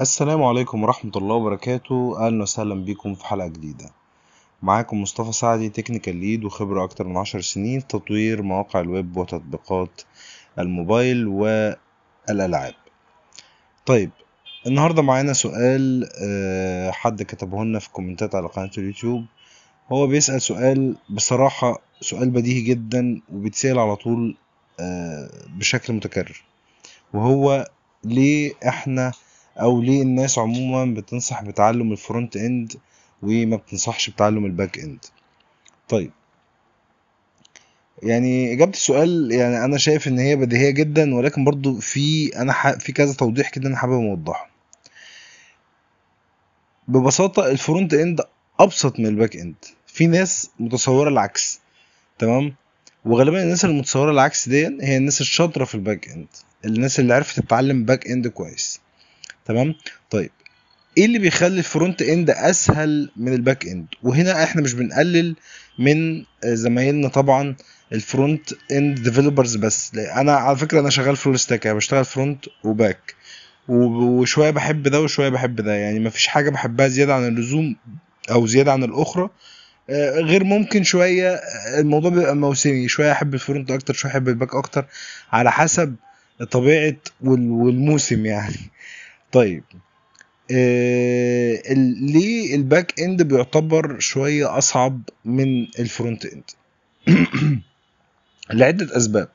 السلام عليكم ورحمة الله وبركاته. أهلا وسهلا بكم في حلقة جديدة. معاكم مصطفى سعدي technical lead وخبرة أكتر من عشر سنين في تطوير مواقع الويب وتطبيقات الموبايل والألعاب. طيب النهاردة معانا سؤال آه، حد كتبه لنا في comment ات على قناة اليوتيوب. هو بيسأل سؤال بصراحة سؤال بديهي جدا وبيتسأل على طول آه، بشكل متكرر. وهو ليه إحنا أو ليه الناس عموما بتنصح بتعلم ال front end وما بتنصحش بتعلم ال back end طيب. يعني إجابة السؤال يعني أنا شايف إن هي بديهية جدا ولكن برضو في أنا. في كذا توضيح كده أنا حابب اوضحه ببساطة ال front end أبسط من ال back end في ناس متصورة العكس. تمام؟ وغالبا الناس المتصورة العكس دي هي الناس الشاطرة في ال back end الناس اللي عرفت تتعلم back end كويس. تمام؟ طيب إيه اللي بيخلي ال front end أسهل من ال back end وهنا إحنا مش بنقلل من زمايلنا طبعا ال front end developers بس. أنا على فكرة أنا شغال full stack يعني بشتغل front و back وشوية بحب ده وشوية بحب ده يعني مفيش حاجة بحبها زيادة عن اللزوم أو زيادة عن الأخرى. آه، غير ممكن شوية آه، الموضوع بيبقى موسمي شوية أحب ال front أكتر شوية أحب ال back أكتر على حسب طبيعة وال- والموسم يعني. طيب آه، ليه ال back end بيعتبر شوية أصعب من ال front end لعدة أسباب.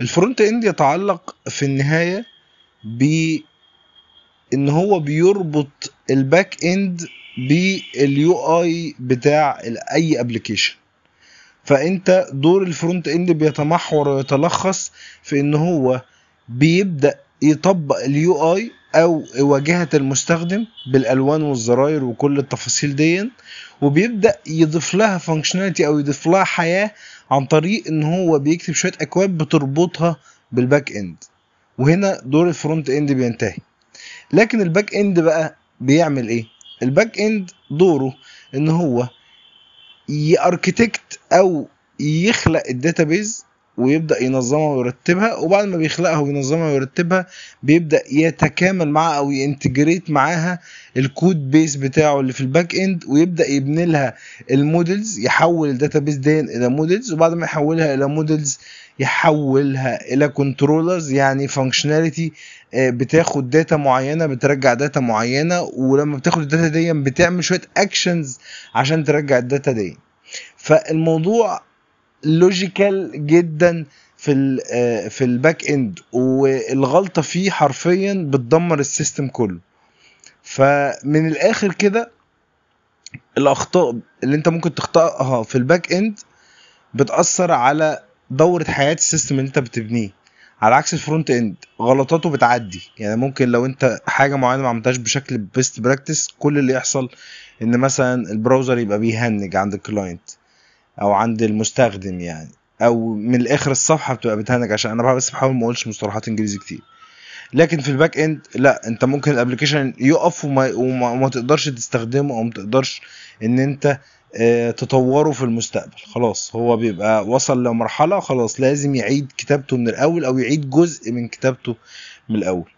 ال front end يتعلق في النهاية ب ان هو بيربط ال backend بال UI بتاع أي application فأنت دور ال frontend بيتمحور ويتلخص في إن هو بيبدأ يطبق ال UI أو واجهة المستخدم بالألوان والزراير وكل التفاصيل دي وبيبدأ يضيف لها functionality أو يضيف لها حياة عن طريق إن هو بيكتب شوية أكواد بتربطها بال backend وهنا دور ال frontend بينتهي. لكن ال backend بقى بيعمل إيه؟ ال backend دوره إن هو ي architect أو يخلق ال database ويبدأ ينظمها ويرتبها وبعد ما بيخلقها وينظمها ويرتبها بيبدأ يتكامل معاها أو ي integrate معاها ال codebase بتاعه اللي في ال backend ويبدأ يبني لها ال models يحول ال database دي إلى models وبعد ما يحولها إلى models يحولها إلى controllers يعني functionality بتاخد data معينة بترجع data معينة ولما بتاخد ال data دي بتعمل شوية actions عشان ترجع ال data دي. فالموضوع logical جدا في آه، في ال backend والغلطة فيه حرفيا بتدمر ال system كله. فمن الآخر كده الأخطاء اللي أنت ممكن تخطئها في ال backend بتأثر على دورة حياة ال system اللي أنت بتبنيه. على عكس ال frontend غلطاته بتعدي. يعني ممكن لو أنت حاجة معينة ما عملتهاش بشكل best practice كل اللي يحصل إن مثلا ال browser يبقى بي hang عند ال client أو عند المستخدم يعني. أو من الآخر الصفحة بتبقى بت hang عشان أنا بس بحاول ما أقولش مصطلحات إنجليزي كتير. لكن في ال backend لا أنت ممكن ال application يقف وما, وما, وما تقدرش تستخدمه أو ما تقدرش إن أنت آه، تطوره في المستقبل. خلاص هو بيبقى وصل لمرحلة خلاص لازم يعيد كتابته من الأول أو يعيد جزء من كتابته من الأول.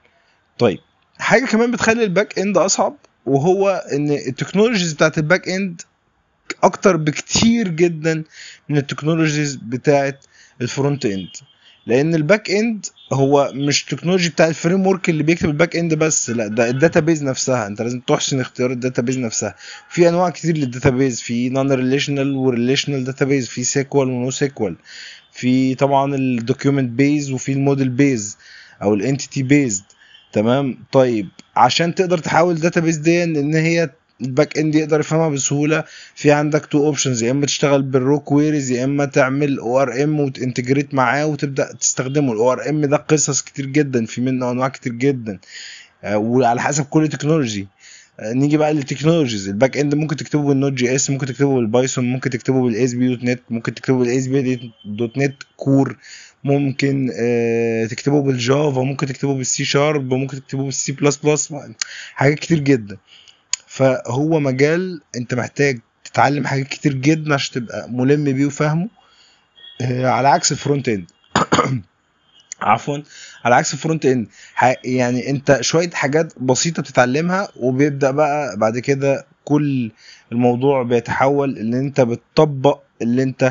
طيب حاجة كمان بتخلي ال backend أصعب وهو إن ال technologies بتاعت ال backend أكتر بكتير جدا من ال technologies بتاعت ال frontend لأن ال backend هو مش technology بتاع ال framework اللي بيكتب ال backend بس لا ده ال database نفسها. أنت لازم تحسن اختيار ال database نفسها. في أنواع كتير لل database في non-relational و relational database في SQL و NoSQL في طبعا ال document based وفي ال model based أو ال entity based تمام؟ طيب عشان تقدر تحول ال database دي إن هي ال backend يقدر يفهمها بسهولة. في عندك two options يا إما تشتغل بال raw queries يا إما تعمل ORM وت integrate معاه وتبدأ تستخدمه. ال ORM ده قصص كتير جدا في منه أنواع كتير جدا. آه، وعلى حسب كل technology آه، نيجي بقى لل technologies ال backend ممكن تكتبه بال Node.js ممكن تكتبه بال Python ممكن تكتبه بال ASP.NET ممكن تكتبه بال ASP.NET Core ممكن تكتبه بال Java ممكن تكتبه بالسي شارب ممكن تكتبه بالسي بلس بلس حاجات كتير جدا. فهو مجال انت محتاج تتعلم حاجات كتير جدا عشان تبقى ملم بيه وفاهمه. آه، على عكس ال frontend عفوا. على عكس ال frontend يعني انت شوية حاجات بسيطة بتتعلمها وبيبدأ بقى بعد كده كل الموضوع بيتحول إن انت بتطبق اللي انت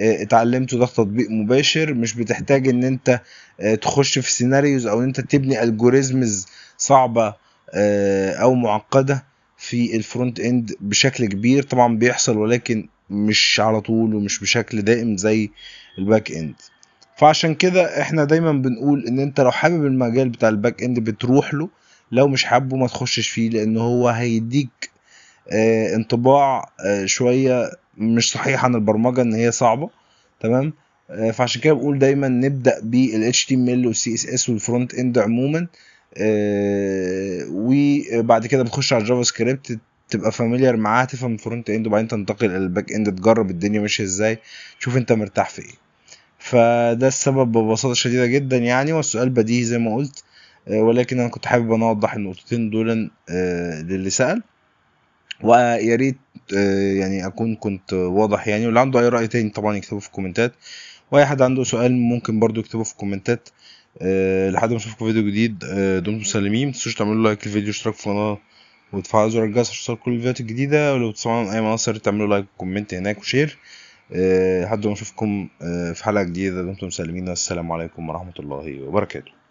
آه، اتعلمته ده تطبيق مباشر. مش بتحتاج إن انت آه، تخش في scenarios أو إن انت تبني algorithms صعبة أو معقدة. في ال frontend بشكل كبير طبعا بيحصل ولكن مش على طول ومش بشكل دائم زي ال backend فعشان كده إحنا دايما بنقول إن أنت لو حابب المجال بتاع ال backend بتروح له لو مش حابه ما تخشش فيه لأن هو هيديك آه انطباع آه شوية مش صحيح عن البرمجة إن هي صعبة. تمام؟ آه فعشان كده بقول دايما نبدأ بال HTML وال CSS وال frontend عموما. وبعد كده بتخش على ال JavaScript تبقى familiar معاها تفهم ال frontend وبعدين تنتقل إلى ال backend تجرب الدنيا ماشية إزاي تشوف أنت مرتاح في إيه. فده السبب ببساطة شديدة جدا يعني والسؤال بديهي زي ما قلت آه، ولكن أنا كنت حابب أنا أوضح النقطتين دول آه، للي سأل. ويا ريت آه، يعني أكون كنت واضح يعني واللي عنده أي رأي تاني طبعا يكتبه في الكومنتات. وأي حد عنده سؤال ممكن برضو يكتبه في الكومنتات. آه، لحد ما اشوفكم فيديو جديد آه، دمتم سالمين متنسوش تعملوا like للفيديو اشتراك في القناة وتفعلوا زر الجرس عشان توصلكوا كل الفيديوهات الجديدة. ولو بتسمعونا من أي ريت تعملوا like و comment هناك و share. آه، لحد ما اشوفكم آه، في حلقة جديدة. دمتم سالمين والسلام عليكم ورحمة الله وبركاته.